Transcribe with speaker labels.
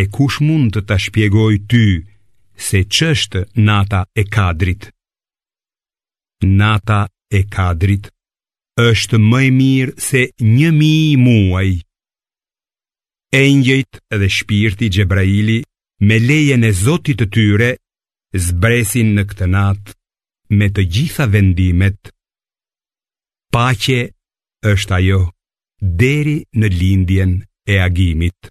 Speaker 1: E kush mund të ta shpjegojë ty se ç'është nata e Kadrit? Nata e Kadrit është më e mirë se 1000 muaj. Engjëjt dhe shpirti Xhebraili me lejen e Zotit të tyre zbresin në këtë natë me të gjitha vendimet. Paqe është ajo deri në lindjen e agimit.